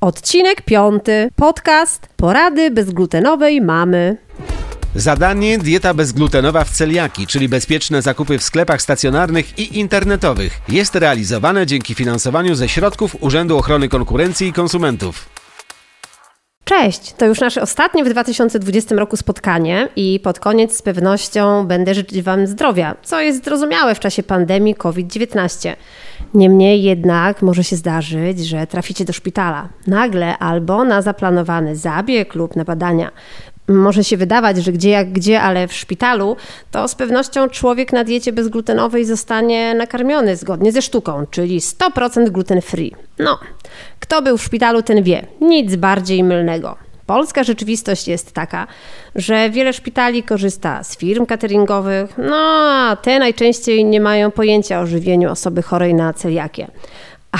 Odcinek piąty. Podcast Porady bezglutenowej mamy. Zadanie dieta bezglutenowa w celiaki, czyli bezpieczne zakupy w sklepach stacjonarnych i internetowych. Jest realizowane dzięki finansowaniu ze środków Urzędu Ochrony Konkurencji i Konsumentów. Cześć, to już nasze ostatnie w 2020 roku spotkanie i pod koniec z pewnością będę życzyć Wam zdrowia, co jest zrozumiałe w czasie pandemii COVID-19. Niemniej jednak może się zdarzyć, że traficie do szpitala nagle albo na zaplanowany zabieg lub na badania. Może się wydawać, że gdzie jak gdzie, ale w szpitalu to z pewnością człowiek na diecie bezglutenowej zostanie nakarmiony zgodnie ze sztuką, czyli 100% gluten free. No, kto był w szpitalu, ten wie. Nic bardziej mylnego. Polska rzeczywistość jest taka, że wiele szpitali korzysta z firm cateringowych, no a te najczęściej nie mają pojęcia o żywieniu osoby chorej na celiakię.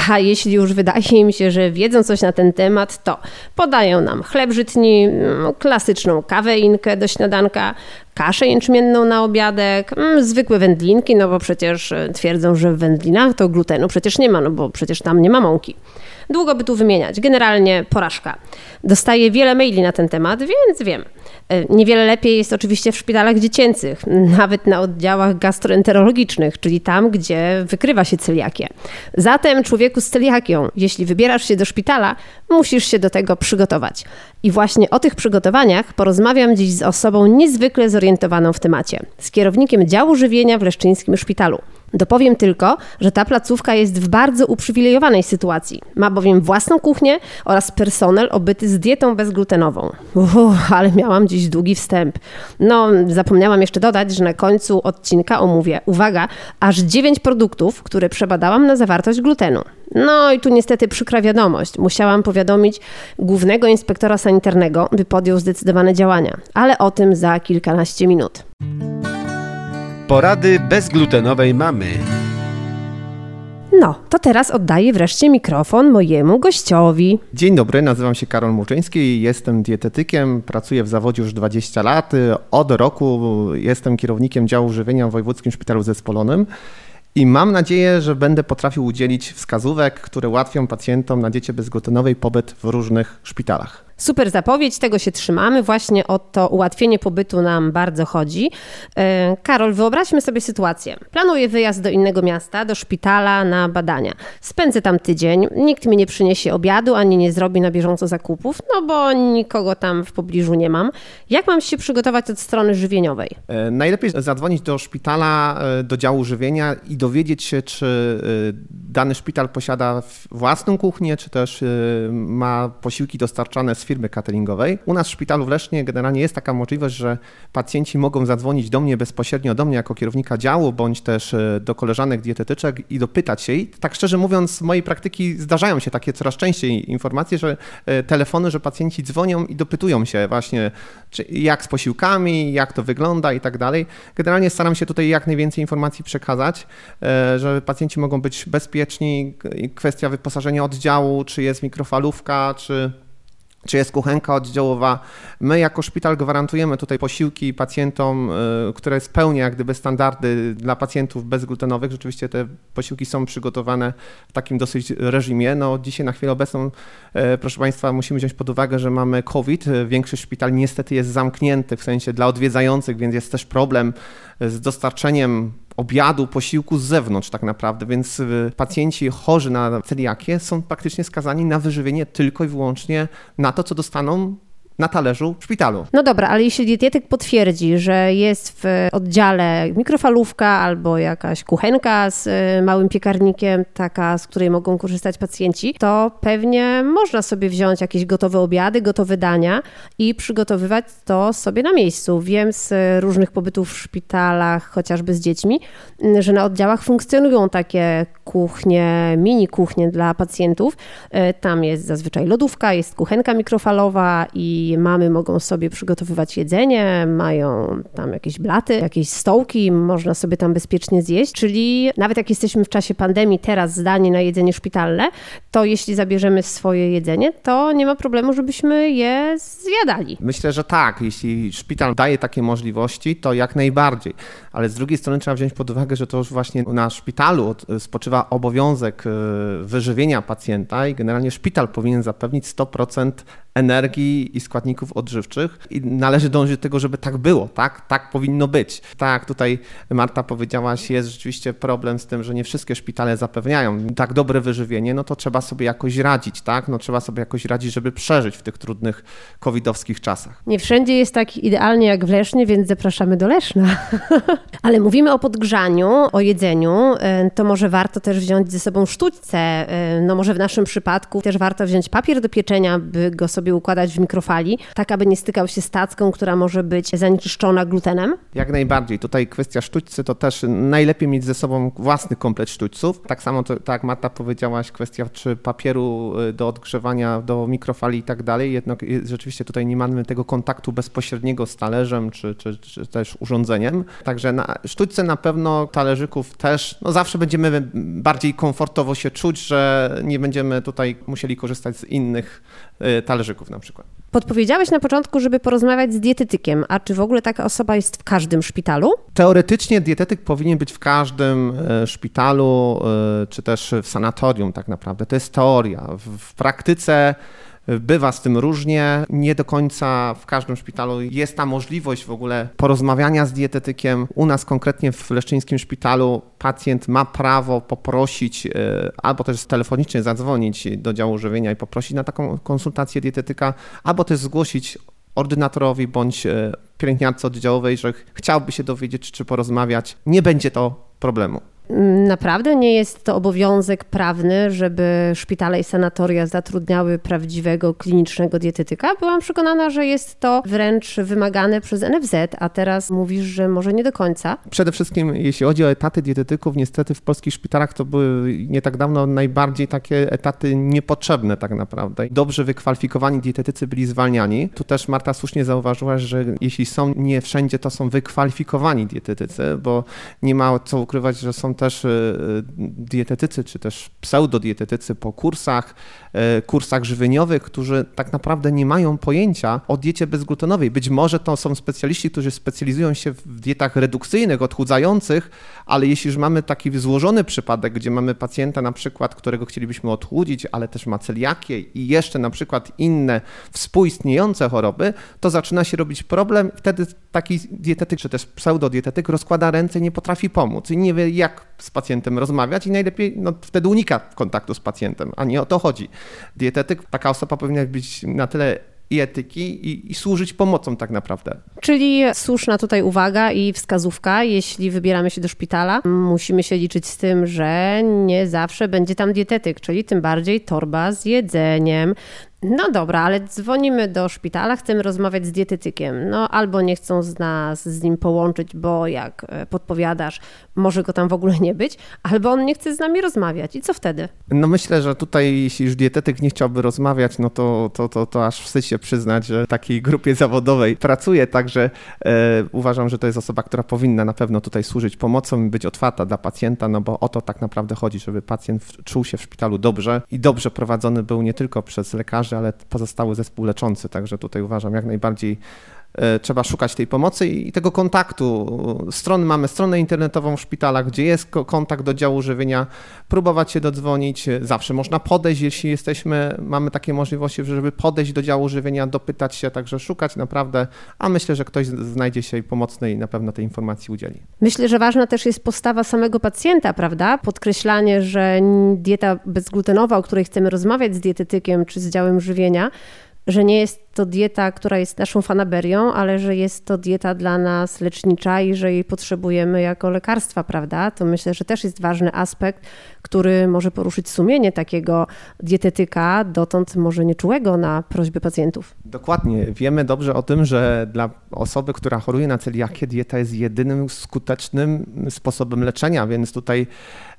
A jeśli już wydaje im się, że wiedzą coś na ten temat, to podają nam chleb żytni, mm, klasyczną kawę inkę do śniadanka, kaszę jęczmienną na obiadek, mm, zwykłe wędlinki, no bo przecież e, twierdzą, że w wędlinach to glutenu przecież nie ma, no bo przecież tam nie ma mąki. Długo by tu wymieniać. Generalnie porażka. Dostaję wiele maili na ten temat, więc wiem. E, niewiele lepiej jest oczywiście w szpitalach dziecięcych, nawet na oddziałach gastroenterologicznych, czyli tam, gdzie wykrywa się celiakię. Zatem, człowieku z celiakią, jeśli wybierasz się do szpitala, musisz się do tego przygotować. I właśnie o tych przygotowaniach porozmawiam dziś z osobą niezwykle zorientowaną w temacie, z kierownikiem działu żywienia w Leszczyńskim Szpitalu. Dopowiem tylko, że ta placówka jest w bardzo uprzywilejowanej sytuacji. Ma bowiem własną kuchnię oraz personel obyty z dietą bezglutenową. Uff, ale miałam dziś długi wstęp. No, zapomniałam jeszcze dodać, że na końcu odcinka omówię, uwaga, aż 9 produktów, które przebadałam na zawartość glutenu. No i tu niestety przykra wiadomość. Musiałam powiadomić głównego inspektora sanitarnego, by podjął zdecydowane działania. Ale o tym za kilkanaście minut. Porady bezglutenowej mamy. No, to teraz oddaję wreszcie mikrofon mojemu gościowi. Dzień dobry, nazywam się Karol Muczyński, jestem dietetykiem, pracuję w zawodzie już 20 lat. Od roku jestem kierownikiem działu żywienia w Wojewódzkim Szpitalu Zespolonym. I mam nadzieję, że będę potrafił udzielić wskazówek, które ułatwią pacjentom na diecie bezglutenowej pobyt w różnych szpitalach. Super zapowiedź, tego się trzymamy. Właśnie o to ułatwienie pobytu nam bardzo chodzi. E, Karol, wyobraźmy sobie sytuację. Planuję wyjazd do innego miasta, do szpitala na badania. Spędzę tam tydzień, nikt mi nie przyniesie obiadu ani nie zrobi na bieżąco zakupów, no bo nikogo tam w pobliżu nie mam. Jak mam się przygotować od strony żywieniowej? E, najlepiej zadzwonić do szpitala, e, do działu żywienia i dowiedzieć się, czy dany szpital posiada własną kuchnię, czy też ma posiłki dostarczane z firmy cateringowej. U nas w szpitalu w Lesznie generalnie jest taka możliwość, że pacjenci mogą zadzwonić do mnie bezpośrednio, do mnie jako kierownika działu, bądź też e, do koleżanek dietetyczek i dopytać się. I tak szczerze mówiąc, z mojej praktyki zdarzają się takie coraz częściej informacje, że e, telefony, że pacjenci dzwonią i dopytują się właśnie, jak z posiłkami, jak to wygląda i tak dalej. Generalnie staram się tutaj jak najwięcej informacji przekazać, e, że pacjenci mogą być bezpieczni. Kwestia wyposażenia oddziału, czy jest mikrofalówka, czy czy jest kuchenka oddziałowa. My jako szpital gwarantujemy tutaj posiłki pacjentom, y, które spełnia jak gdyby standardy dla pacjentów bezglutenowych. Rzeczywiście te posiłki są przygotowane w takim dosyć reżimie. No dzisiaj na chwilę obecną, y, proszę Państwa, musimy wziąć pod uwagę, że mamy COVID. Większość szpitali niestety jest zamknięty w sensie dla odwiedzających, więc jest też problem z dostarczeniem obiadu, posiłku z zewnątrz tak naprawdę, więc y, pacjenci chorzy na celiakię są praktycznie skazani na wyżywienie tylko i wyłącznie na to, co dostaną na talerzu w szpitalu. No dobra, ale jeśli dietetyk potwierdzi, że jest w oddziale mikrofalówka albo jakaś kuchenka z y, małym piekarnikiem, taka, z której mogą korzystać pacjenci, to pewnie można sobie wziąć jakieś gotowe obiady, gotowe dania i przygotowywać to sobie na miejscu. Wiem z różnych pobytów w szpitalach, chociażby z dziećmi, że na oddziałach funkcjonują takie kuchnie, mini kuchnie dla pacjentów. Y, tam jest zazwyczaj lodówka, jest kuchenka mikrofalowa i mamy mogą sobie przygotowywać jedzenie, mają tam jakieś blaty, jakieś stołki, można sobie tam bezpiecznie zjeść, czyli nawet jak jesteśmy w czasie pandemii teraz zdani na jedzenie szpitalne, to jeśli zabierzemy swoje jedzenie, to nie ma problemu, żebyśmy je zjadali. Myślę, że tak. Jeśli szpital daje takie możliwości, to jak najbardziej. Ale z drugiej strony trzeba wziąć pod uwagę, że to już właśnie na szpitalu spoczywa obowiązek e, wyżywienia pacjenta i generalnie szpital powinien zapewnić 100% energii i składników odżywczych i należy dążyć do tego, żeby tak było, tak? Tak powinno być. Tak, tutaj Marta powiedziałaś, jest rzeczywiście problem z tym, że nie wszystkie szpitale zapewniają tak dobre wyżywienie, no to trzeba sobie jakoś radzić, tak? No trzeba sobie jakoś radzić, żeby przeżyć w tych trudnych covidowskich czasach. Nie wszędzie jest tak idealnie jak w Lesznie, więc zapraszamy do Leszna. Ale mówimy o podgrzaniu, o jedzeniu, e, to może warto też wziąć ze sobą sztućce. E, no może w naszym przypadku też warto wziąć papier do pieczenia, by go sobie układać w mikrofali, tak aby nie stykał się z tacką, która może być zanieczyszczona glutenem? Jak najbardziej. Tutaj kwestia sztućcy to też najlepiej mieć ze sobą własny komplet sztućców. Tak samo, to, tak jak Marta powiedziałaś, kwestia czy papieru y, do odgrzewania, do mikrofali i tak dalej. Jednak rzeczywiście tutaj nie mamy tego kontaktu bezpośredniego z talerzem czy, czy, czy też urządzeniem. Także na sztućce na pewno talerzyków też, no zawsze będziemy bardziej komfortowo się czuć, że nie będziemy tutaj musieli korzystać z innych y, talerzyków na przykład. Podpowiedziałeś na początku, żeby porozmawiać z dietetykiem, a czy w ogóle taka osoba jest w każdym szpitalu? Teoretycznie dietetyk powinien być w każdym e, szpitalu, e, czy też w sanatorium tak naprawdę. To jest teoria. W praktyce Bywa z tym różnie. Nie do końca w każdym szpitalu jest ta możliwość w ogóle porozmawiania z dietetykiem. U nas konkretnie w Leszczyńskim Szpitalu pacjent ma prawo poprosić e, albo też telefonicznie zadzwonić do działu żywienia i poprosić na taką konsultację dietetyka, albo też zgłosić ordynatorowi bądź e, pielęgniarce oddziałowej, że chciałby się dowiedzieć czy porozmawiać. Nie będzie to problemu. Naprawdę nie jest to obowiązek prawny, żeby szpitale i sanatoria zatrudniały prawdziwego klinicznego dietetyka. Byłam przekonana, że jest to wręcz wymagane przez NFZ, a teraz mówisz, że może nie do końca. Przede wszystkim, jeśli chodzi o etaty dietetyków, niestety w polskich szpitalach to były nie tak dawno najbardziej takie etaty niepotrzebne tak naprawdę. Dobrze wykwalifikowani dietetycy byli zwalniani. Tu też Marta słusznie zauważyła, że jeśli są nie wszędzie, to są wykwalifikowani dietetycy, bo nie ma co ukrywać, że są też e, dietetycy, czy też pseudodietetycy po kursach, e, kursach żywieniowych, którzy tak naprawdę nie mają pojęcia o diecie bezglutenowej. Być może to są specjaliści, którzy specjalizują się w dietach redukcyjnych, odchudzających, ale jeśli już mamy taki złożony przypadek, gdzie mamy pacjenta na przykład, którego chcielibyśmy odchudzić, ale też ma celiakię i jeszcze na przykład inne współistniejące choroby, to zaczyna się robić problem. Wtedy taki dietetyk, czy też pseudodietetyk rozkłada ręce i nie potrafi pomóc i nie wie, jak z pacjentem rozmawiać i najlepiej no, wtedy unika kontaktu z pacjentem, a nie o to chodzi. Dietetyk, taka osoba powinna być na tyle i etyki i, i, służyć pomocą tak naprawdę. Czyli słuszna tutaj uwaga i wskazówka, jeśli wybieramy się do szpitala, musimy się liczyć z tym, że nie zawsze będzie tam dietetyk, czyli tym bardziej torba z jedzeniem, no dobra, ale dzwonimy do szpitala, chcemy rozmawiać z dietetykiem. No albo nie chcą z nas z nim połączyć, bo jak e, podpowiadasz, może go tam w ogóle nie być, albo on nie chce z nami rozmawiać. I co wtedy? No myślę, że tutaj jeśli już dietetyk nie chciałby rozmawiać, no to, to, to, to aż wstyd się przyznać, że w takiej grupie zawodowej pracuje, także e, uważam, że to jest osoba, która powinna na pewno tutaj służyć pomocą i być otwarta dla pacjenta, no bo o to tak naprawdę chodzi, żeby pacjent czuł się w szpitalu dobrze i dobrze prowadzony był nie tylko przez lekarzy, ale pozostały zespół leczący, także tutaj uważam jak najbardziej trzeba szukać tej pomocy i tego kontaktu. Strony, mamy stronę internetową w szpitalach, gdzie jest kontakt do działu żywienia, próbować się dodzwonić. Zawsze można podejść, jeśli jesteśmy, mamy takie możliwości, żeby podejść do działu żywienia, dopytać się, także szukać naprawdę, a myślę, że ktoś znajdzie się pomocny i na pewno tej informacji udzieli. Myślę, że ważna też jest postawa samego pacjenta, prawda? Podkreślanie, że dieta bezglutenowa, o której chcemy rozmawiać z dietetykiem czy z działem żywienia, że nie jest to dieta, która jest naszą fanaberią, ale że jest to dieta dla nas lecznicza i że jej potrzebujemy jako lekarstwa, prawda? To myślę, że też jest ważny aspekt, który może poruszyć sumienie takiego dietetyka, dotąd może nieczułego na prośby pacjentów. Dokładnie. Wiemy dobrze o tym, że dla osoby, która choruje na celiakię, dieta jest jedynym skutecznym sposobem leczenia, więc tutaj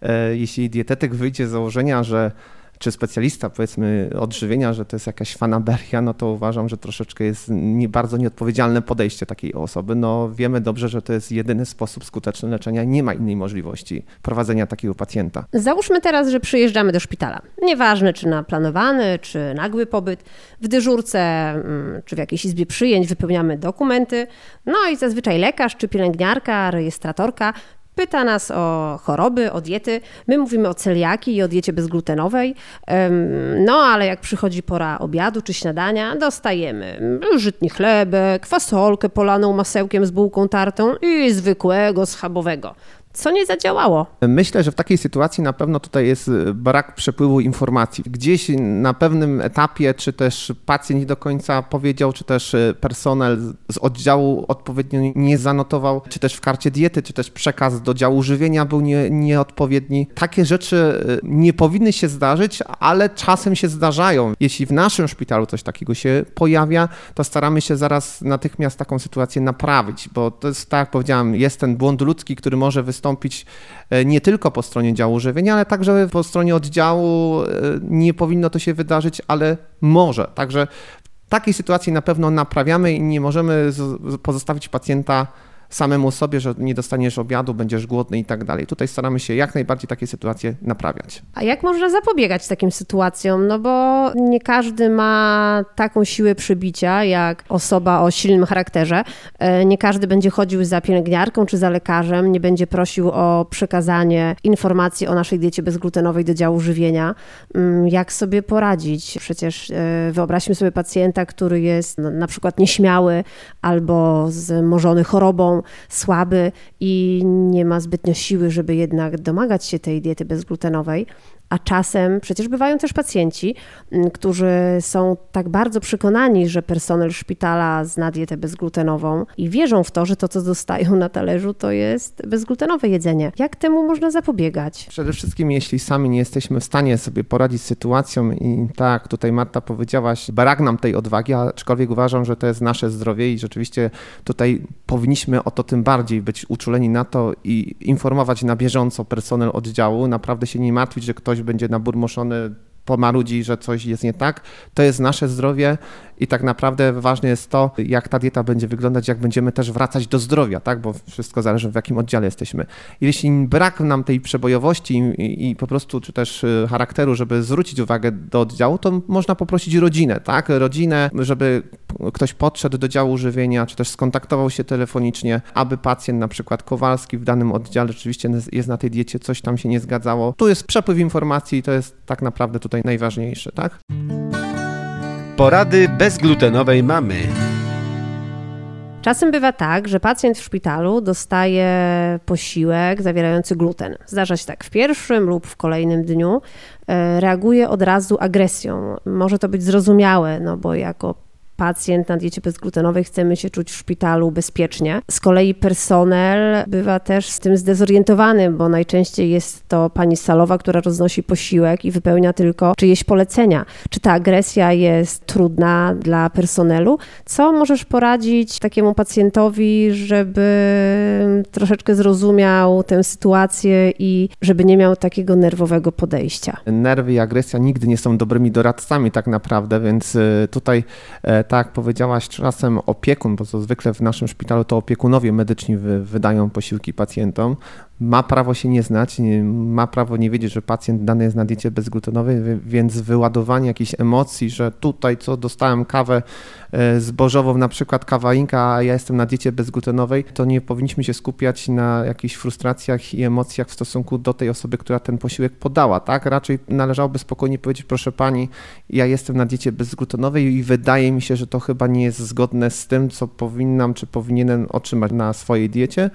e, jeśli dietetyk wyjdzie z założenia, że czy specjalista powiedzmy odżywienia, że to jest jakaś fanaberia, no to uważam, że troszeczkę jest nie, bardzo nieodpowiedzialne podejście takiej osoby. No wiemy dobrze, że to jest jedyny sposób skuteczny leczenia, nie ma innej możliwości prowadzenia takiego pacjenta. Załóżmy teraz, że przyjeżdżamy do szpitala. Nieważne czy na planowany, czy nagły pobyt, w dyżurce, mm, czy w jakiejś izbie przyjęć wypełniamy dokumenty, no i zazwyczaj lekarz czy pielęgniarka, rejestratorka Pyta nas o choroby, o diety. My mówimy o celiaki i o diecie bezglutenowej. No ale jak przychodzi pora obiadu czy śniadania, dostajemy żytni chlebek, fasolkę polaną masełkiem z bułką tartą i zwykłego schabowego co nie zadziałało. Myślę, że w takiej sytuacji na pewno tutaj jest y, brak przepływu informacji. Gdzieś na pewnym etapie, czy też pacjent nie do końca powiedział, czy też y, personel z oddziału odpowiednio nie zanotował, czy też w karcie diety, czy też przekaz do działu żywienia był nie, nieodpowiedni. Takie rzeczy y, nie powinny się zdarzyć, ale czasem się zdarzają. Jeśli w naszym szpitalu coś takiego się pojawia, to staramy się zaraz natychmiast taką sytuację naprawić, bo to jest, tak jak powiedziałem, jest ten błąd ludzki, który może wystąpić wystąpić e, nie tylko po stronie działu żywienia, ale także po stronie oddziału. E, nie powinno to się wydarzyć, ale może. Także w takiej sytuacji na pewno naprawiamy i nie możemy pozostawić pacjenta samemu sobie, że nie dostaniesz obiadu, będziesz głodny i tak dalej. Tutaj staramy się jak najbardziej takie sytuacje naprawiać. A jak można zapobiegać takim sytuacjom? No bo nie każdy ma taką siłę przybicia jak osoba o silnym charakterze. E, nie każdy będzie chodził za pielęgniarką czy za lekarzem, nie będzie prosił o przekazanie informacji o naszej diecie bezglutenowej do działu żywienia. Mm, jak sobie poradzić? Przecież e, wyobraźmy sobie pacjenta, który jest na przykład nieśmiały albo zmożony chorobą, słaby i nie ma zbytnio siły, żeby jednak domagać się tej diety bezglutenowej, a czasem przecież bywają też pacjenci, którzy są tak bardzo przekonani, że personel szpitala zna dietę bezglutenową i wierzą w to, że to, co dostają na talerzu, to jest bezglutenowe jedzenie. Jak temu można zapobiegać? Przede wszystkim, jeśli sami nie jesteśmy w stanie sobie poradzić z sytuacją i tak, tutaj Marta powiedziałaś, brak nam tej odwagi, aczkolwiek uważam, że to jest nasze zdrowie i rzeczywiście tutaj powinniśmy o to tym bardziej być uczuleni na to i informować na bieżąco personel oddziału, naprawdę się nie martwić, że ktoś będzie naburmoszony, pomarudzi, że coś jest nie tak. To jest nasze zdrowie i tak naprawdę ważne jest to, jak ta dieta będzie wyglądać, jak będziemy też wracać do zdrowia, tak? bo wszystko zależy w jakim oddziale jesteśmy. Jeśli brak nam tej przebojowości i, i po prostu, czy też y, charakteru, żeby zwrócić uwagę do oddziału, to można poprosić rodzinę, tak? Rodzinę, żeby ktoś podszedł do działu żywienia, czy też skontaktował się telefonicznie, aby pacjent, na przykład Kowalski w danym oddziale rzeczywiście jest na tej diecie, coś tam się nie zgadzało. Tu jest przepływ informacji i to jest tak naprawdę tutaj najważniejsze, tak? Porady bezglutenowej mamy. Czasem bywa tak, że pacjent w szpitalu dostaje posiłek zawierający gluten. Zdarza się tak w pierwszym lub w kolejnym dniu. E, reaguje od razu agresją. Może to być zrozumiałe, no bo jako pacjent na diecie bezglutenowej chcemy się czuć w szpitalu bezpiecznie. Z kolei personel bywa też z tym zdezorientowany, bo najczęściej jest to pani salowa, która roznosi posiłek i wypełnia tylko czyjeś polecenia. Czy ta agresja jest trudna dla personelu? Co możesz poradzić takiemu pacjentowi, żeby troszeczkę zrozumiał tę sytuację i żeby nie miał takiego nerwowego podejścia? Nerwy i agresja nigdy nie są dobrymi doradcami tak naprawdę, więc y, tutaj e, tak powiedziałaś, czasem opiekun, bo to zwykle w naszym szpitalu to opiekunowie medyczni wy, wydają posiłki pacjentom, ma prawo się nie znać, nie, ma prawo nie wiedzieć, że pacjent dany jest na diecie bezglutenowej, więc wyładowanie jakichś emocji, że tutaj co dostałem kawę e, zbożową, na przykład kawa Inka, a ja jestem na diecie bezglutenowej, to nie powinniśmy się skupiać na jakichś frustracjach i emocjach w stosunku do tej osoby, która ten posiłek podała, tak? Raczej należałoby spokojnie powiedzieć, proszę pani, ja jestem na diecie bezglutenowej i wydaje mi się, że to chyba nie jest zgodne z tym, co powinnam czy powinienem otrzymać na swojej diecie.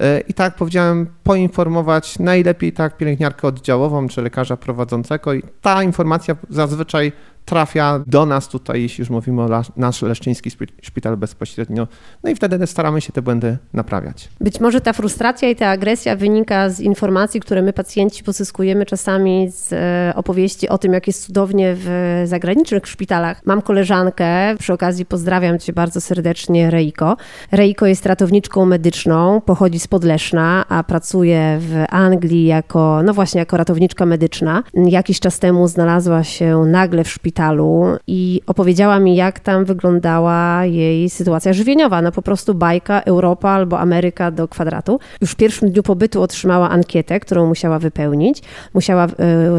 E, I tak jak powiedziałem, poinformować najlepiej tak pielęgniarkę oddziałową czy lekarza prowadzącego i ta informacja zazwyczaj trafia do nas tutaj, jeśli już mówimy o nasz leszczyński szpital bezpośrednio. No i wtedy staramy się te błędy naprawiać. Być może ta frustracja i ta agresja wynika z informacji, które my pacjenci pozyskujemy czasami z e, opowieści o tym, jak jest cudownie w zagranicznych szpitalach. Mam koleżankę, przy okazji pozdrawiam cię bardzo serdecznie, Reiko. Reiko jest ratowniczką medyczną, pochodzi z Podleszna, a pracuje w Anglii jako, no właśnie, jako ratowniczka medyczna. Jakiś czas temu znalazła się nagle w szpitalu i opowiedziała mi, jak tam wyglądała jej sytuacja żywieniowa. No po prostu bajka Europa albo Ameryka do kwadratu. Już w pierwszym dniu pobytu otrzymała ankietę, którą musiała wypełnić. Musiała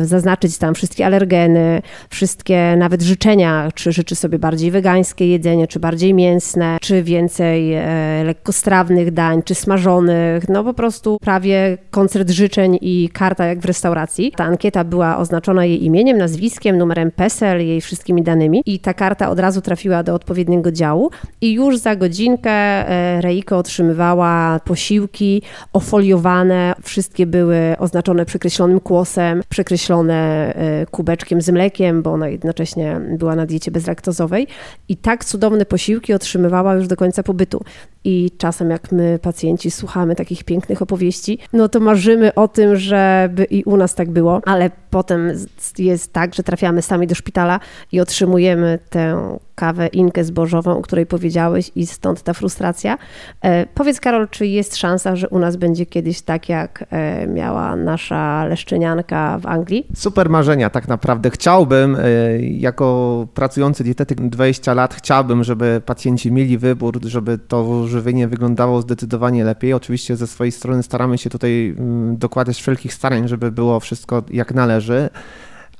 y, zaznaczyć tam wszystkie alergeny, wszystkie nawet życzenia, czy życzy sobie bardziej wegańskie jedzenie, czy bardziej mięsne, czy więcej e, lekkostrawnych dań, czy smażonych. No po prostu prawie koncert życzeń i karta jak w restauracji. Ta ankieta była oznaczona jej imieniem, nazwiskiem, numerem PESEL, jej wszystkimi danymi i ta karta od razu trafiła do odpowiedniego działu. I już za godzinkę e, Reiko otrzymywała posiłki ofoliowane, wszystkie były oznaczone przekreślonym kłosem, przekreślone e, kubeczkiem z mlekiem, bo ona jednocześnie była na diecie bezlaktozowej. I tak cudowne posiłki otrzymywała już do końca pobytu. I czasem jak my pacjenci słuchamy takich pięknych opowieści, no to marzymy o tym, żeby i u nas tak było, ale potem jest tak, że trafiamy sami do szpitala i otrzymujemy tę kawę inkę zbożową, o której powiedziałeś i stąd ta frustracja. E, powiedz Karol, czy jest szansa, że u nas będzie kiedyś tak, jak e, miała nasza leszczynianka w Anglii? Super marzenia tak naprawdę. Chciałbym, e, jako pracujący dietetyk 20 lat, chciałbym, żeby pacjenci mieli wybór, żeby to żywienie wyglądało zdecydowanie lepiej. Oczywiście ze swojej strony staramy się tutaj mm, dokładać wszelkich starań, żeby było wszystko jak należy.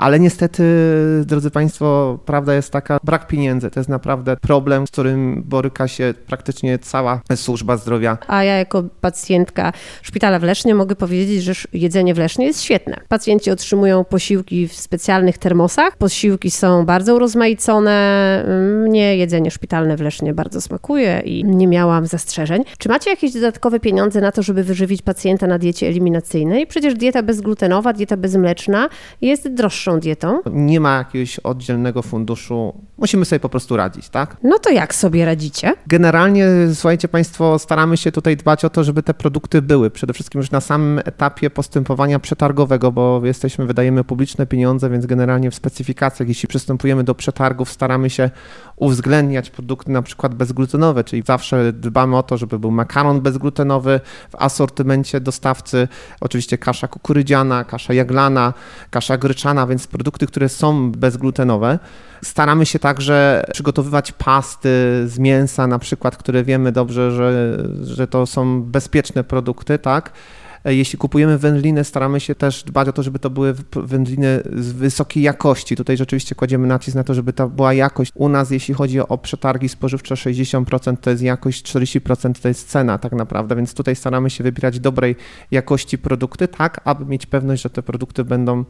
Ale niestety, drodzy Państwo, prawda jest taka, brak pieniędzy to jest naprawdę problem, z którym boryka się praktycznie cała służba zdrowia. A ja jako pacjentka szpitala w Lesznie mogę powiedzieć, że jedzenie w Lesznie jest świetne. Pacjenci otrzymują posiłki w specjalnych termosach. Posiłki są bardzo urozmaicone. Mnie jedzenie szpitalne w Lesznie bardzo smakuje i nie miałam zastrzeżeń. Czy macie jakieś dodatkowe pieniądze na to, żeby wyżywić pacjenta na diecie eliminacyjnej? Przecież dieta bezglutenowa, dieta bezmleczna jest droższa dietą? Nie ma jakiegoś oddzielnego funduszu. Musimy sobie po prostu radzić, tak? No to jak sobie radzicie? Generalnie, słuchajcie Państwo, staramy się tutaj dbać o to, żeby te produkty były. Przede wszystkim już na samym etapie postępowania przetargowego, bo jesteśmy, wydajemy publiczne pieniądze, więc generalnie w specyfikacjach, jeśli przystępujemy do przetargów, staramy się uwzględniać produkty na przykład bezglutenowe, czyli zawsze dbamy o to, żeby był makaron bezglutenowy w asortymencie dostawcy, oczywiście kasza kukurydziana, kasza jaglana, kasza gryczana, więc produkty, które są bezglutenowe. Staramy się także przygotowywać pasty z mięsa, na przykład, które wiemy dobrze, że, że to są bezpieczne produkty, tak? E, jeśli kupujemy wędliny, staramy się też dbać o to, żeby to były wędliny z wysokiej jakości. Tutaj rzeczywiście kładziemy nacisk na to, żeby to była jakość. U nas, jeśli chodzi o przetargi spożywcze, 60% to jest jakość, 40% to jest cena tak naprawdę, więc tutaj staramy się wybierać dobrej jakości produkty, tak aby mieć pewność, że te produkty będą e,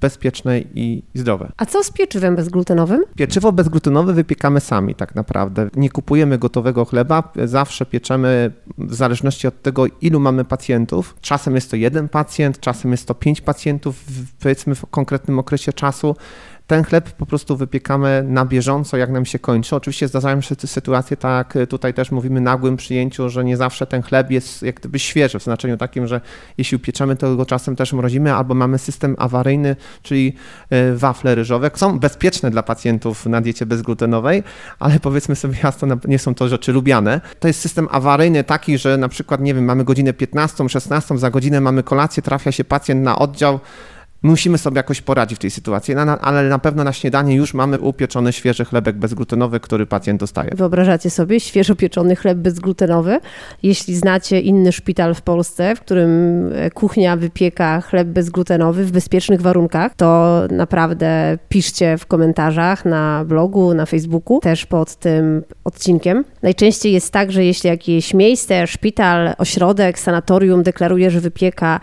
bezpieczne i zdrowe. A co z pieczywem bezglutenowym? Pieczywo bezglutenowe wypiekamy sami tak naprawdę. Nie kupujemy gotowego chleba, zawsze pieczemy w zależności od tego, ilu mamy pacjentów. Czasem jest to jeden pacjent, czasem jest to pięć pacjentów, powiedzmy w konkretnym okresie czasu ten chleb po prostu wypiekamy na bieżąco, jak nam się kończy. Oczywiście zdarzają się sytuacje, tak tutaj też mówimy nagłym przyjęciu, że nie zawsze ten chleb jest jak gdyby świeży, w znaczeniu takim, że jeśli upieczemy, to go czasem też mrozimy, albo mamy system awaryjny, czyli e, wafle ryżowe. Są bezpieczne dla pacjentów na diecie bezglutenowej, ale powiedzmy sobie jasno, nie są to rzeczy lubiane. To jest system awaryjny taki, że na przykład, nie wiem, mamy godzinę 15, 16, za godzinę mamy kolację, trafia się pacjent na oddział, musimy sobie jakoś poradzić w tej sytuacji, ale na pewno na śniadanie już mamy upieczony świeży chlebek bezglutenowy, który pacjent dostaje. Wyobrażacie sobie świeżo pieczony chleb bezglutenowy? Jeśli znacie inny szpital w Polsce, w którym e, kuchnia wypieka chleb bezglutenowy w bezpiecznych warunkach, to naprawdę piszcie w komentarzach na blogu, na Facebooku, też pod tym odcinkiem. Najczęściej jest tak, że jeśli jakieś miejsce, szpital, ośrodek, sanatorium deklaruje, że wypieka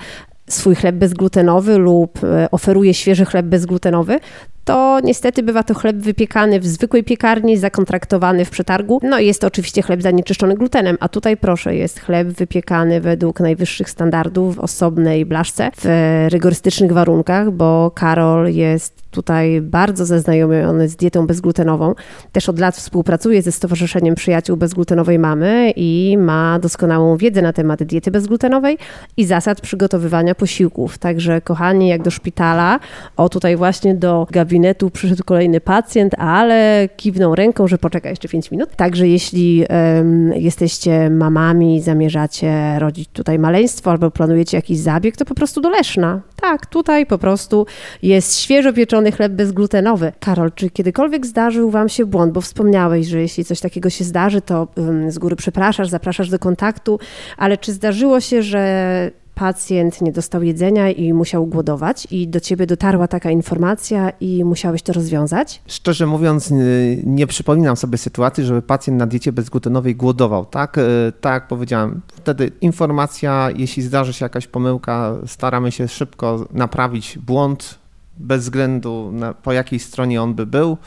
swój chleb bezglutenowy lub e, oferuje świeży chleb bezglutenowy, to niestety bywa to chleb wypiekany w zwykłej piekarni, zakontraktowany w przetargu. No i jest to oczywiście chleb zanieczyszczony glutenem, a tutaj proszę, jest chleb wypiekany według najwyższych standardów w osobnej blaszce, w rygorystycznych warunkach, bo Karol jest tutaj bardzo zaznajomiony z dietą bezglutenową. Też od lat współpracuje ze Stowarzyszeniem Przyjaciół Bezglutenowej Mamy i ma doskonałą wiedzę na temat diety bezglutenowej i zasad przygotowywania posiłków. Także kochani, jak do szpitala, o tutaj właśnie do gabinetu przyszedł kolejny pacjent, ale kiwnął ręką, że poczeka jeszcze 5 minut. Także jeśli um, jesteście mamami, zamierzacie rodzić tutaj maleństwo albo planujecie jakiś zabieg, to po prostu do Leszna. Tak, tutaj po prostu jest świeżo pieczony chleb bezglutenowy. Karol, czy kiedykolwiek zdarzył Wam się błąd? Bo wspomniałeś, że jeśli coś takiego się zdarzy, to z góry przepraszasz, zapraszasz do kontaktu, ale czy zdarzyło się, że pacjent nie dostał jedzenia i musiał głodować, i do ciebie dotarła taka informacja i musiałeś to rozwiązać? Szczerze mówiąc, nie, nie przypominam sobie sytuacji, żeby pacjent na diecie bezglutenowej głodował. Tak, e, tak powiedziałem, wtedy informacja, jeśli zdarzy się jakaś pomyłka, staramy się szybko naprawić błąd, bez względu na po jakiej stronie on by był.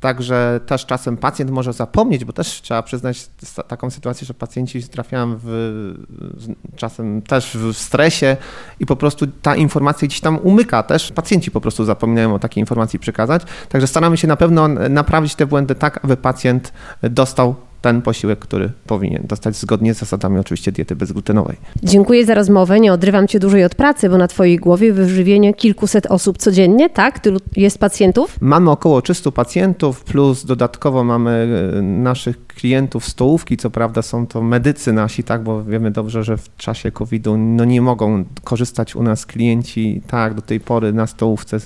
Także też czasem pacjent może zapomnieć, bo też trzeba przyznać taką sytuację, że pacjenci trafiają w, czasem też w stresie i po prostu ta informacja gdzieś tam umyka też. Pacjenci po prostu zapominają o takiej informacji przekazać. Także staramy się na pewno naprawić te błędy tak, aby pacjent dostał ten posiłek, który powinien dostać zgodnie z zasadami oczywiście diety bezglutenowej. Dziękuję za rozmowę. Nie odrywam cię dłużej od pracy, bo na twojej głowie wyżywienie kilkuset osób codziennie, tak? Tylu jest pacjentów? Mamy około 300 pacjentów, plus dodatkowo mamy e, naszych klientów stołówki, co prawda są to medycy nasi, tak, bo wiemy dobrze, że w czasie COVID-u no nie mogą korzystać u nas klienci tak do tej pory na stołówce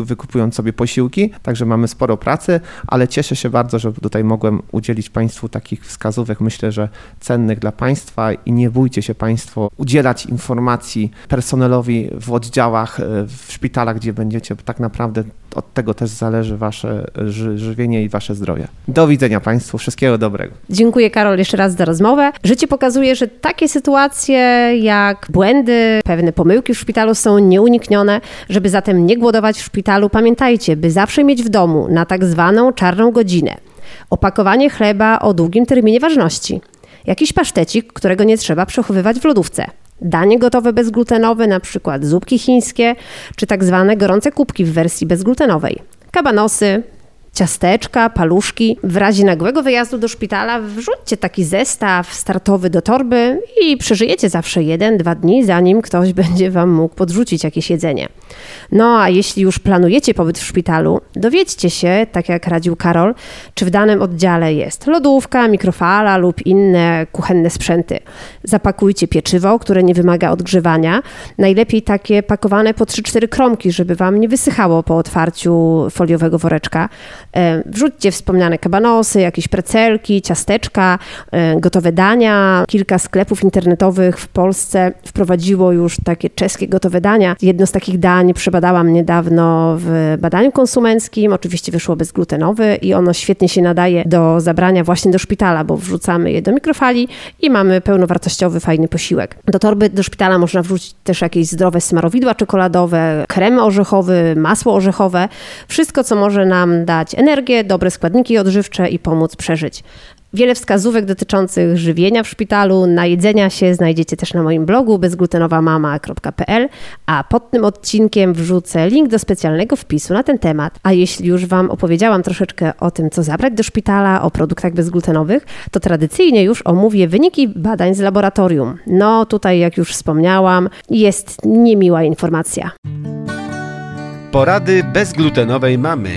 wykupując sobie posiłki, także mamy sporo pracy, ale cieszę się bardzo, że tutaj mogłem udzielić Państwu takich wskazówek, myślę, że cennych dla Państwa i nie bójcie się Państwo udzielać informacji personelowi w oddziałach, e, w szpitalach, gdzie będziecie, tak naprawdę od tego też zależy Wasze żywienie i Wasze zdrowie. Do widzenia Państwu, wszystkiego dobrego. Dziękuję Karol jeszcze raz za rozmowę. Życie pokazuje, że takie sytuacje jak błędy, pewne pomyłki w szpitalu są nieuniknione. Żeby zatem nie głodować w szpitalu, pamiętajcie, by zawsze mieć w domu na tak zwaną czarną godzinę opakowanie chleba o długim terminie ważności, jakiś pasztecik, którego nie trzeba przechowywać w lodówce danie gotowe bezglutenowe, na przykład zupki chińskie, czy tak zwane gorące kubki w wersji bezglutenowej. Kabanosy, ciasteczka, paluszki. W razie nagłego wyjazdu do szpitala wrzućcie taki zestaw startowy do torby i przeżyjecie zawsze jeden, dwa dni, zanim ktoś będzie Wam mógł podrzucić jakieś jedzenie. No a jeśli już planujecie pobyt w szpitalu, dowiedźcie się, tak jak radził Karol, czy w danym oddziale jest lodówka, mikrofala lub inne kuchenne sprzęty. Zapakujcie pieczywo, które nie wymaga odgrzewania. Najlepiej takie pakowane po 3-4 kromki, żeby Wam nie wysychało po otwarciu foliowego woreczka. E, wrzućcie wspomniane kabanosy, jakieś precelki, ciasteczka, e, gotowe dania. Kilka sklepów internetowych w Polsce wprowadziło już takie czeskie gotowe dania. Jedno z takich dań przebadałam niedawno w badaniu konsumenckim. Oczywiście wyszło bezglutenowy i ono świetnie się nadaje do zabrania właśnie do szpitala, bo wrzucamy je do mikrofali i mamy pełnowartościowy, fajny posiłek. Do torby do szpitala można wrzucić też jakieś zdrowe smarowidła czekoladowe, krem orzechowy, masło orzechowe. Wszystko, co może nam dać energię, dobre składniki odżywcze i pomóc przeżyć. Wiele wskazówek dotyczących żywienia w szpitalu, najedzenia się znajdziecie też na moim blogu bezglutenowamama.pl, a pod tym odcinkiem wrzucę link do specjalnego wpisu na ten temat. A jeśli już Wam opowiedziałam troszeczkę o tym, co zabrać do szpitala, o produktach bezglutenowych, to tradycyjnie już omówię wyniki badań z laboratorium. No tutaj, jak już wspomniałam, jest niemiła informacja. Porady bezglutenowej mamy.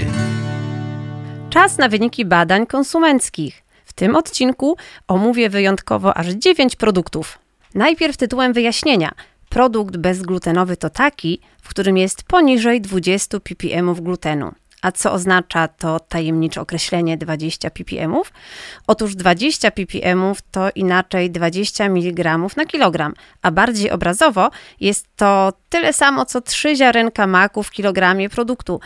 Czas na wyniki badań konsumenckich. W tym odcinku omówię wyjątkowo aż 9 produktów. Najpierw tytułem wyjaśnienia. Produkt bezglutenowy to taki, w którym jest poniżej 20 ppm glutenu. A co oznacza to tajemnicze określenie 20 ppm? Otóż 20 ppm to inaczej 20 mg na kilogram, a bardziej obrazowo jest to tyle samo co 3 ziarenka maku w kilogramie produktu.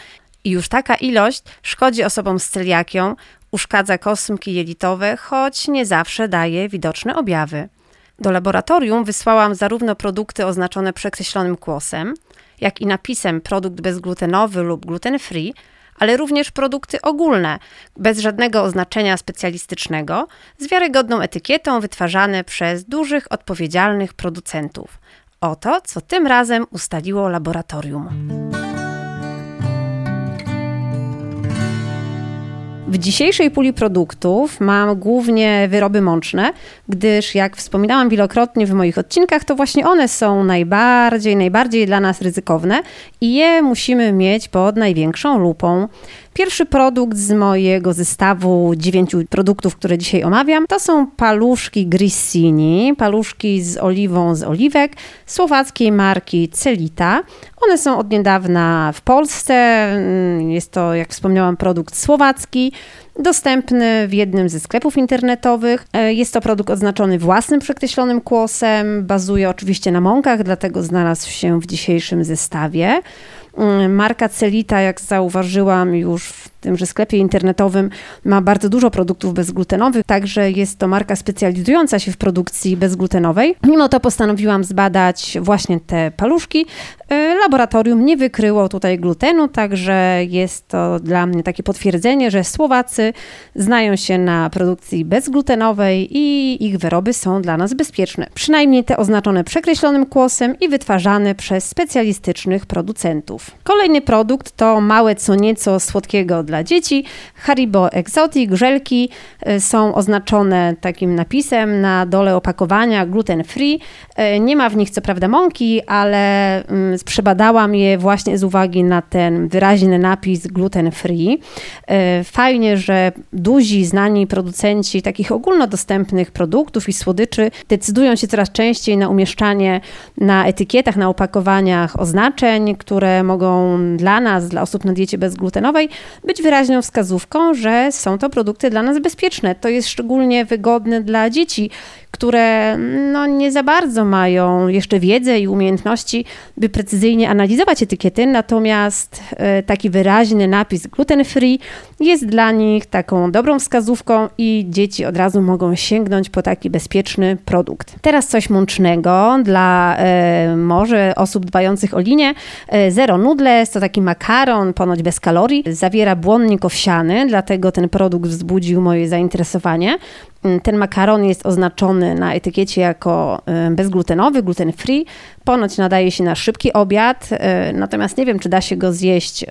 I już taka ilość szkodzi osobom z celiakią, uszkadza kosmki jelitowe, choć nie zawsze daje widoczne objawy. Do laboratorium wysłałam zarówno produkty oznaczone przekreślonym kłosem, jak i napisem produkt bezglutenowy lub gluten free, ale również produkty ogólne, bez żadnego oznaczenia specjalistycznego, z wiarygodną etykietą wytwarzane przez dużych, odpowiedzialnych producentów. Oto, co tym razem ustaliło laboratorium. W dzisiejszej puli produktów mam głównie wyroby mączne, gdyż jak wspominałam wielokrotnie w moich odcinkach, to właśnie one są najbardziej, najbardziej dla nas ryzykowne i je musimy mieć pod największą lupą. Pierwszy produkt z mojego zestawu dziewięciu produktów, które dzisiaj omawiam, to są paluszki Grissini, paluszki z oliwą z oliwek słowackiej marki Celita. One są od niedawna w Polsce. Mm, jest to, jak wspomniałam, produkt słowacki dostępny w jednym ze sklepów internetowych. E, jest to produkt oznaczony własnym przekreślonym kłosem, bazuje oczywiście na mąkach, dlatego znalazł się w dzisiejszym zestawie. Mm, marka Celita, jak zauważyłam już tymże sklepie internetowym, ma bardzo dużo produktów bezglutenowych, także jest to marka specjalizująca się w produkcji bezglutenowej. Mimo to postanowiłam zbadać właśnie te paluszki. E, laboratorium nie wykryło tutaj glutenu, także jest to dla mnie takie potwierdzenie, że Słowacy znają się na produkcji bezglutenowej i ich wyroby są dla nas bezpieczne. Przynajmniej te oznaczone przekreślonym kłosem i wytwarzane przez specjalistycznych producentów. Kolejny produkt to małe co nieco słodkiego dla dzieci. Haribo Exotic, żelki e, są oznaczone takim napisem na dole opakowania gluten free. E, nie ma w nich co prawda mąki, ale mm, przebadałam je właśnie z uwagi na ten wyraźny napis gluten free. E, fajnie, że duzi, znani producenci takich ogólnodostępnych produktów i słodyczy decydują się coraz częściej na umieszczanie na etykietach, na opakowaniach oznaczeń, które mogą dla nas, dla osób na diecie bezglutenowej, być wyraźną wskazówką, że są to produkty dla nas bezpieczne. To jest szczególnie wygodne dla dzieci, które no, nie za bardzo mają jeszcze wiedzę i umiejętności, by precyzyjnie analizować etykiety, natomiast e, taki wyraźny napis gluten free jest dla nich taką dobrą wskazówką i dzieci od razu mogą sięgnąć po taki bezpieczny produkt. Teraz coś mącznego dla e, może osób dbających o linię. E, Zero Noodles to taki makaron, ponoć bez kalorii, zawiera błonnik owsiany, dlatego ten produkt wzbudził moje zainteresowanie. Ten makaron jest oznaczony na etykiecie jako y, bezglutenowy, gluten free. Ponoć nadaje się na szybki obiad, y, natomiast nie wiem, czy da się go zjeść y,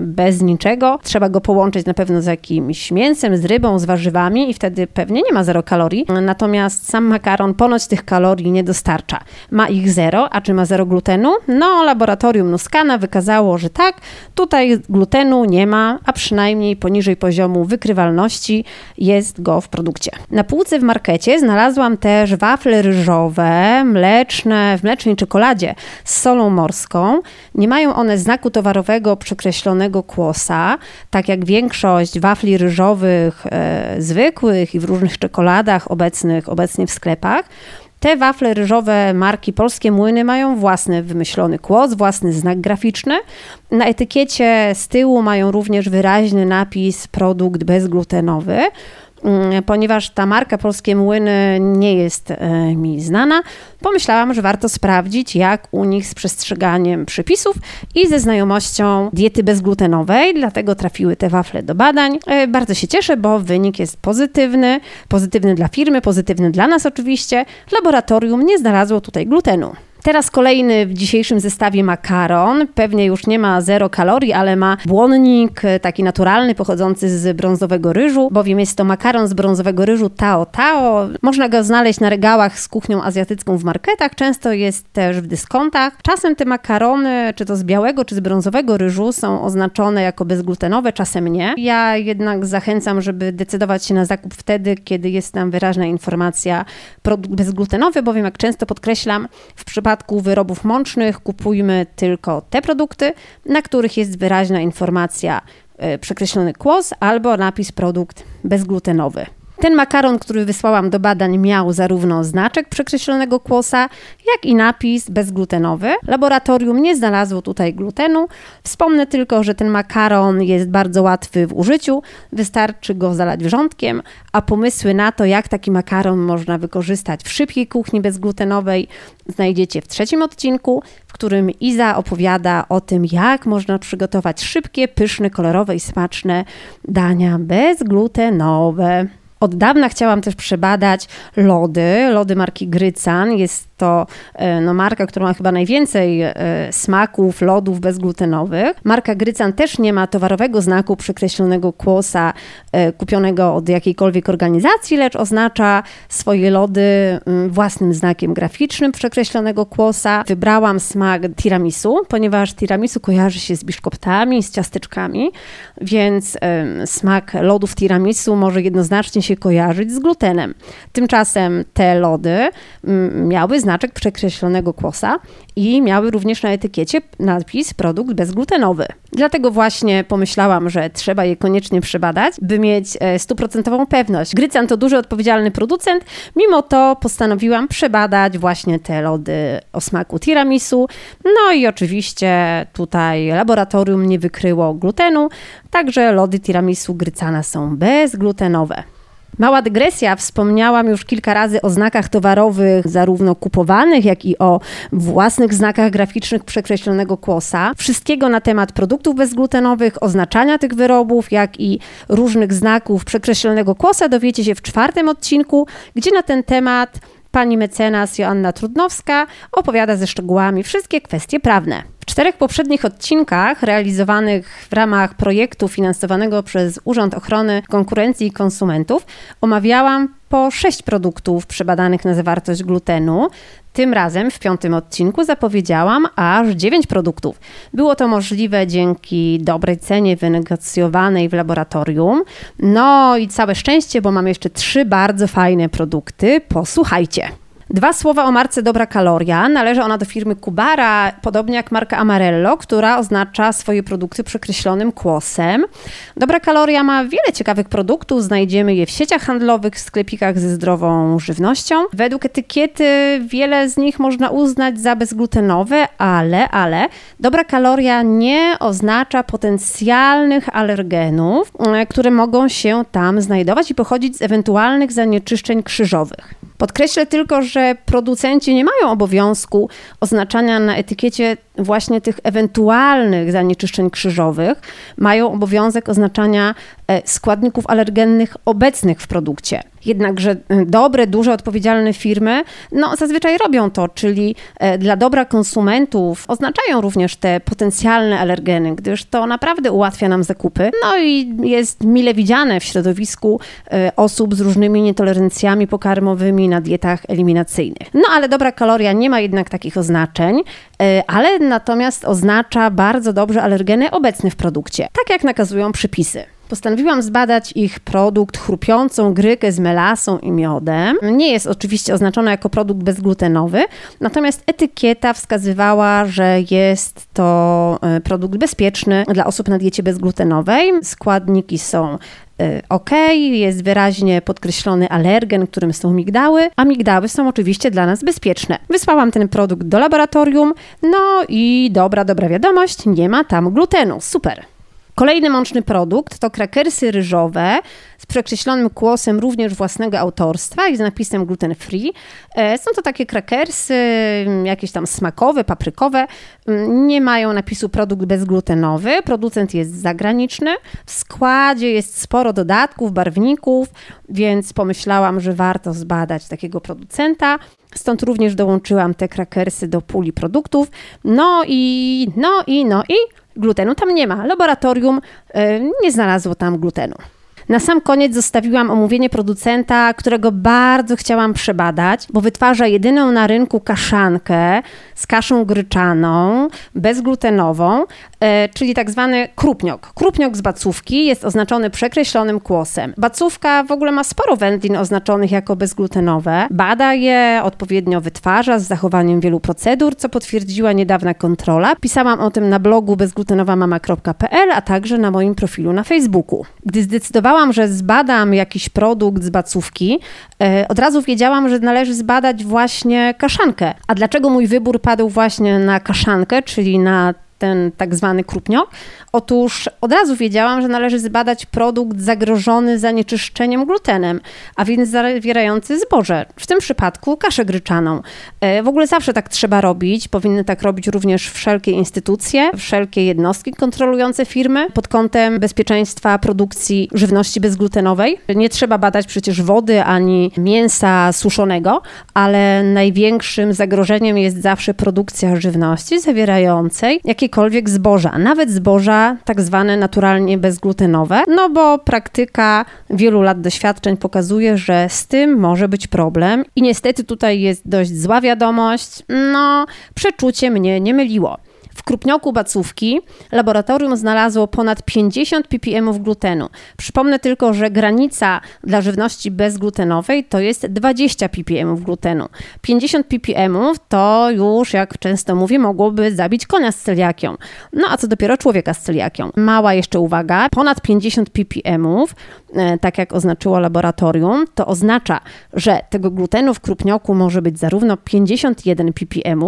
bez niczego. Trzeba go połączyć na pewno z jakimś mięsem, z rybą, z warzywami i wtedy pewnie nie ma zero kalorii. Natomiast sam makaron ponoć tych kalorii nie dostarcza. Ma ich zero, a czy ma zero glutenu? No, laboratorium Nuskana wykazało, że tak. Tutaj glutenu nie ma, a przynajmniej poniżej poziomu wykrywalności jest go w produkcie. Na półce w markecie znalazłam też wafle ryżowe, mleczne, w mlecznej czekoladzie z solą morską. Nie mają one znaku towarowego przekreślonego kłosa, tak jak większość wafli ryżowych e, zwykłych i w różnych czekoladach obecnych obecnie w sklepach. Te wafle ryżowe marki Polskie Młyny mają własny wymyślony kłos, własny znak graficzny. Na etykiecie z tyłu mają również wyraźny napis produkt bezglutenowy. Mm, ponieważ ta marka Polskie Młyny nie jest e, mi znana, pomyślałam, że warto sprawdzić, jak u nich z przestrzeganiem przepisów i ze znajomością diety bezglutenowej, dlatego trafiły te wafle do badań. E, bardzo się cieszę, bo wynik jest pozytywny, pozytywny dla firmy, pozytywny dla nas oczywiście. Laboratorium nie znalazło tutaj glutenu. Teraz kolejny w dzisiejszym zestawie makaron. Pewnie już nie ma zero kalorii, ale ma błonnik e, taki naturalny, pochodzący z brązowego ryżu, bowiem jest to makaron z brązowego ryżu Tao Tao. Można go znaleźć na regałach z kuchnią azjatycką w marketach, często jest też w dyskontach. Czasem te makarony, czy to z białego, czy z brązowego ryżu, są oznaczone jako bezglutenowe, czasem nie. Ja jednak zachęcam, żeby decydować się na zakup wtedy, kiedy jest tam wyraźna informacja produkt bezglutenowy, bowiem jak często podkreślam, w przypadku przypadku wyrobów mącznych kupujmy tylko te produkty, na których jest wyraźna informacja e, przekreślony kłos albo napis produkt bezglutenowy. Ten makaron, który wysłałam do badań, miał zarówno znaczek przekreślonego kłosa, jak i napis bezglutenowy. Laboratorium nie znalazło tutaj glutenu. Wspomnę tylko, że ten makaron jest bardzo łatwy w użyciu, wystarczy go zalać wrzątkiem, a pomysły na to, jak taki makaron można wykorzystać w szybkiej kuchni bezglutenowej, znajdziecie w trzecim odcinku, w którym Iza opowiada o tym, jak można przygotować szybkie, pyszne, kolorowe i smaczne dania bezglutenowe. Od dawna chciałam też przebadać lody, lody marki Grycan. Jest to e, no, marka, która ma chyba najwięcej e, smaków, lodów bezglutenowych. Marka Grycan też nie ma towarowego znaku przekreślonego kłosa e, kupionego od jakiejkolwiek organizacji, lecz oznacza swoje lody własnym znakiem graficznym przekreślonego kłosa. Wybrałam smak tiramisu, ponieważ tiramisu kojarzy się z biszkoptami, z ciasteczkami, więc smak lodów tiramisu może jednoznacznie się kojarzyć z glutenem. Tymczasem te lody mm, miały znaczek przekreślonego kłosa i miały również na etykiecie napis produkt bezglutenowy. Dlatego właśnie pomyślałam, że trzeba je koniecznie przebadać, by mieć e, stuprocentową pewność. Grycan to duży odpowiedzialny producent, mimo to postanowiłam przebadać właśnie te lody o smaku tiramisu. No i oczywiście tutaj laboratorium nie wykryło glutenu, także lody tiramisu Grycana są bezglutenowe. Mała dygresja, wspomniałam już kilka razy o znakach towarowych, zarówno kupowanych, jak i o własnych znakach graficznych przekreślonego kłosa. Wszystkiego na temat produktów bezglutenowych, oznaczania tych wyrobów, jak i różnych znaków przekreślonego kłosa dowiecie się w czwartym odcinku, gdzie na ten temat pani mecenas Joanna Trudnowska opowiada ze szczegółami wszystkie kwestie prawne. W czterech poprzednich odcinkach realizowanych w ramach projektu finansowanego przez Urząd Ochrony Konkurencji i Konsumentów omawiałam po sześć produktów przebadanych na zawartość glutenu. Tym razem w piątym odcinku zapowiedziałam aż dziewięć produktów. Było to możliwe dzięki dobrej cenie wynegocjowanej w laboratorium. No i całe szczęście, bo mam jeszcze trzy bardzo fajne produkty. Posłuchajcie. Dwa słowa o marce Dobra Kaloria. Należy ona do firmy Kubara, podobnie jak marka Amarello, która oznacza swoje produkty przekreślonym kłosem. Dobra Kaloria ma wiele ciekawych produktów, znajdziemy je w sieciach handlowych, w sklepikach ze zdrową żywnością. Według etykiety wiele z nich można uznać za bezglutenowe, ale, ale Dobra Kaloria nie oznacza potencjalnych alergenów, e, które mogą się tam znajdować i pochodzić z ewentualnych zanieczyszczeń krzyżowych. Podkreślę tylko, że producenci nie mają obowiązku oznaczania na etykiecie właśnie tych ewentualnych zanieczyszczeń krzyżowych. Mają obowiązek oznaczania składników alergennych obecnych w produkcie. Jednakże e, dobre, duże, odpowiedzialne firmy no, zazwyczaj robią to, czyli e, dla dobra konsumentów oznaczają również te potencjalne alergeny, gdyż to naprawdę ułatwia nam zakupy. No i jest mile widziane w środowisku osób z różnymi nietolerancjami pokarmowymi na dietach eliminacyjnych. No ale dobra kaloria nie ma jednak takich oznaczeń, ale natomiast oznacza bardzo dobrze alergeny obecne w produkcie, tak jak nakazują przepisy. Postanowiłam zbadać ich produkt chrupiącą grykę z melasą i miodem. Nie jest oczywiście oznaczona jako produkt bezglutenowy, natomiast etykieta wskazywała, że jest to e, produkt bezpieczny dla osób na diecie bezglutenowej. Składniki są e, ok, jest wyraźnie podkreślony alergen, którym są migdały, a migdały są oczywiście dla nas bezpieczne. Wysłałam ten produkt do laboratorium, no i dobra, dobra wiadomość, nie ma tam glutenu. Super. Kolejny mączny produkt to krakersy ryżowe z przekreślonym kłosem również własnego autorstwa i z napisem gluten free. E, są to takie krakersy mm, jakieś tam smakowe, paprykowe. Mm, nie mają napisu produkt bezglutenowy. Producent jest zagraniczny. W składzie jest sporo dodatków, barwników, więc pomyślałam, że warto zbadać takiego producenta. Stąd również dołączyłam te krakersy do puli produktów. No i, no i, no i glutenu tam nie ma. Laboratorium e, nie znalazło tam glutenu. Na sam koniec zostawiłam omówienie producenta, którego bardzo chciałam przebadać, bo wytwarza jedyną na rynku kaszankę z kaszą gryczaną, bezglutenową, e, czyli tak zwany krupniok. Krupniok z bacówki jest oznaczony przekreślonym kłosem. Bacówka w ogóle ma sporo wędlin oznaczonych jako bezglutenowe. Bada je, odpowiednio wytwarza z zachowaniem wielu procedur, co potwierdziła niedawna kontrola. Pisałam o tym na blogu bezglutenowamama.pl, a także na moim profilu na Facebooku. Gdy zdecydowałam wiedziałam, że zbadam jakiś produkt z bacówki, e, od razu wiedziałam, że należy zbadać właśnie kaszankę. A dlaczego mój wybór padł właśnie na kaszankę, czyli na ten tak zwany krupniok? Otóż od razu wiedziałam, że należy zbadać produkt zagrożony zanieczyszczeniem glutenem, a więc zawierający zboże, w tym przypadku kaszę gryczaną. E, w ogóle zawsze tak trzeba robić, powinny tak robić również wszelkie instytucje, wszelkie jednostki kontrolujące firmy pod kątem bezpieczeństwa produkcji żywności bezglutenowej. Nie trzeba badać przecież wody ani mięsa suszonego, ale największym zagrożeniem jest zawsze produkcja żywności zawierającej jakiekolwiek zboża, nawet zboża tak zwane naturalnie bezglutenowe, no bo praktyka wielu lat doświadczeń pokazuje, że z tym może być problem i niestety tutaj jest dość zła wiadomość, no przeczucie mnie nie myliło. W krupnioku bacówki laboratorium znalazło ponad 50 ppm glutenu. Przypomnę tylko, że granica dla żywności bezglutenowej to jest 20 ppm glutenu. 50 ppm to już, jak często mówię, mogłoby zabić konia z celiakią. No a co dopiero człowieka z celiakią. Mała jeszcze uwaga, ponad 50 ppm, e, tak jak oznaczyło laboratorium, to oznacza, że tego glutenu w krupnioku może być zarówno 51 ppm,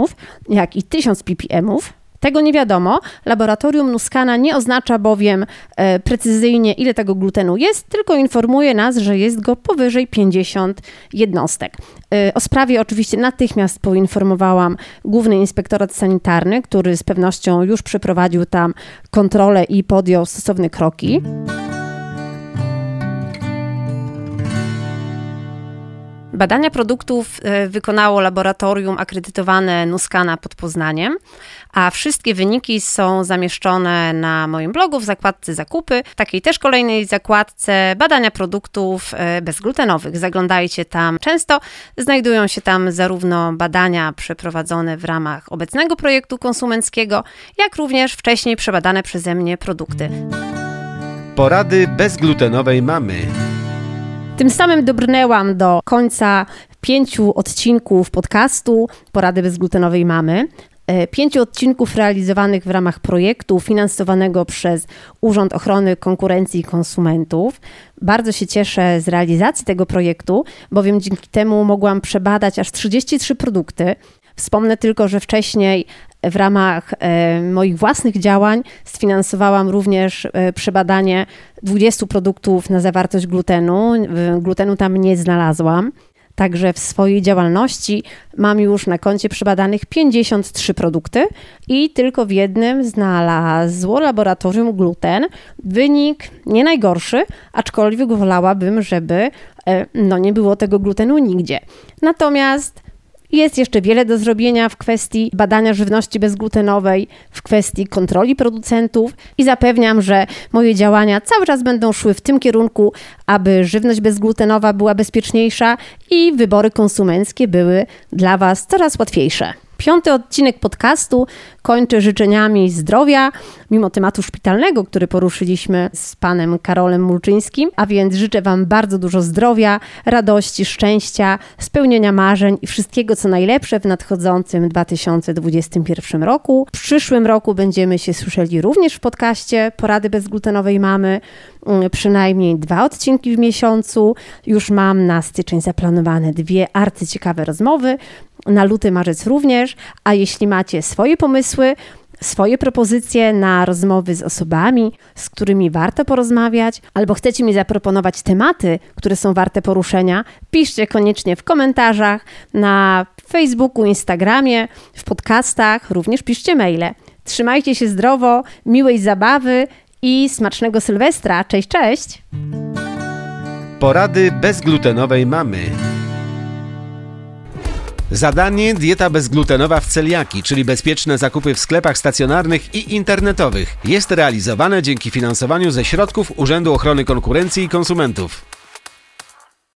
jak i 1000 ppm, tego nie wiadomo. Laboratorium Nuskana nie oznacza bowiem e, precyzyjnie, ile tego glutenu jest, tylko informuje nas, że jest go powyżej 50 jednostek. E, o sprawie oczywiście natychmiast poinformowałam Główny Inspektorat Sanitarny, który z pewnością już przeprowadził tam kontrolę i podjął stosowne kroki. Badania produktów e, wykonało laboratorium akredytowane Nuskana pod Poznaniem, a wszystkie wyniki są zamieszczone na moim blogu w zakładce zakupy, takiej też kolejnej zakładce badania produktów e, bezglutenowych. Zaglądajcie tam często. Znajdują się tam zarówno badania przeprowadzone w ramach obecnego projektu konsumenckiego, jak również wcześniej przebadane przeze mnie produkty. Porady bezglutenowej mamy. Tym samym dobrnęłam do końca pięciu odcinków podcastu Porady bezglutenowej mamy. E, pięciu odcinków realizowanych w ramach projektu finansowanego przez Urząd Ochrony Konkurencji i Konsumentów. Bardzo się cieszę z realizacji tego projektu, bowiem dzięki temu mogłam przebadać aż 33 produkty. Wspomnę tylko, że wcześniej w ramach e, moich własnych działań sfinansowałam również e, przebadanie 20 produktów na zawartość glutenu. Glutenu tam nie znalazłam. Także w swojej działalności mam już na koncie przebadanych 53 produkty i tylko w jednym znalazło laboratorium gluten. Wynik nie najgorszy, aczkolwiek wolałabym, żeby e, no, nie było tego glutenu nigdzie. Natomiast jest jeszcze wiele do zrobienia w kwestii badania żywności bezglutenowej, w kwestii kontroli producentów i zapewniam, że moje działania cały czas będą szły w tym kierunku, aby żywność bezglutenowa była bezpieczniejsza i wybory konsumenckie były dla Was coraz łatwiejsze. Piąty odcinek podcastu kończę życzeniami zdrowia, mimo tematu szpitalnego, który poruszyliśmy z panem Karolem Mulczyńskim. A więc życzę Wam bardzo dużo zdrowia, radości, szczęścia, spełnienia marzeń i wszystkiego, co najlepsze w nadchodzącym 2021 roku. W przyszłym roku będziemy się słyszeli również w podcaście Porady bezglutenowej mamy. Mm, przynajmniej dwa odcinki w miesiącu. Już mam na styczeń zaplanowane dwie arcyciekawe rozmowy na luty, marzec również, a jeśli macie swoje pomysły, swoje propozycje na rozmowy z osobami, z którymi warto porozmawiać, albo chcecie mi zaproponować tematy, które są warte poruszenia, piszcie koniecznie w komentarzach na Facebooku, Instagramie, w podcastach, również piszcie maile. Trzymajcie się zdrowo, miłej zabawy i smacznego Sylwestra. Cześć, cześć! Porady bezglutenowej mamy. Zadanie dieta bezglutenowa w celiaki, czyli bezpieczne zakupy w sklepach stacjonarnych i internetowych, jest realizowane dzięki finansowaniu ze środków Urzędu Ochrony Konkurencji i Konsumentów.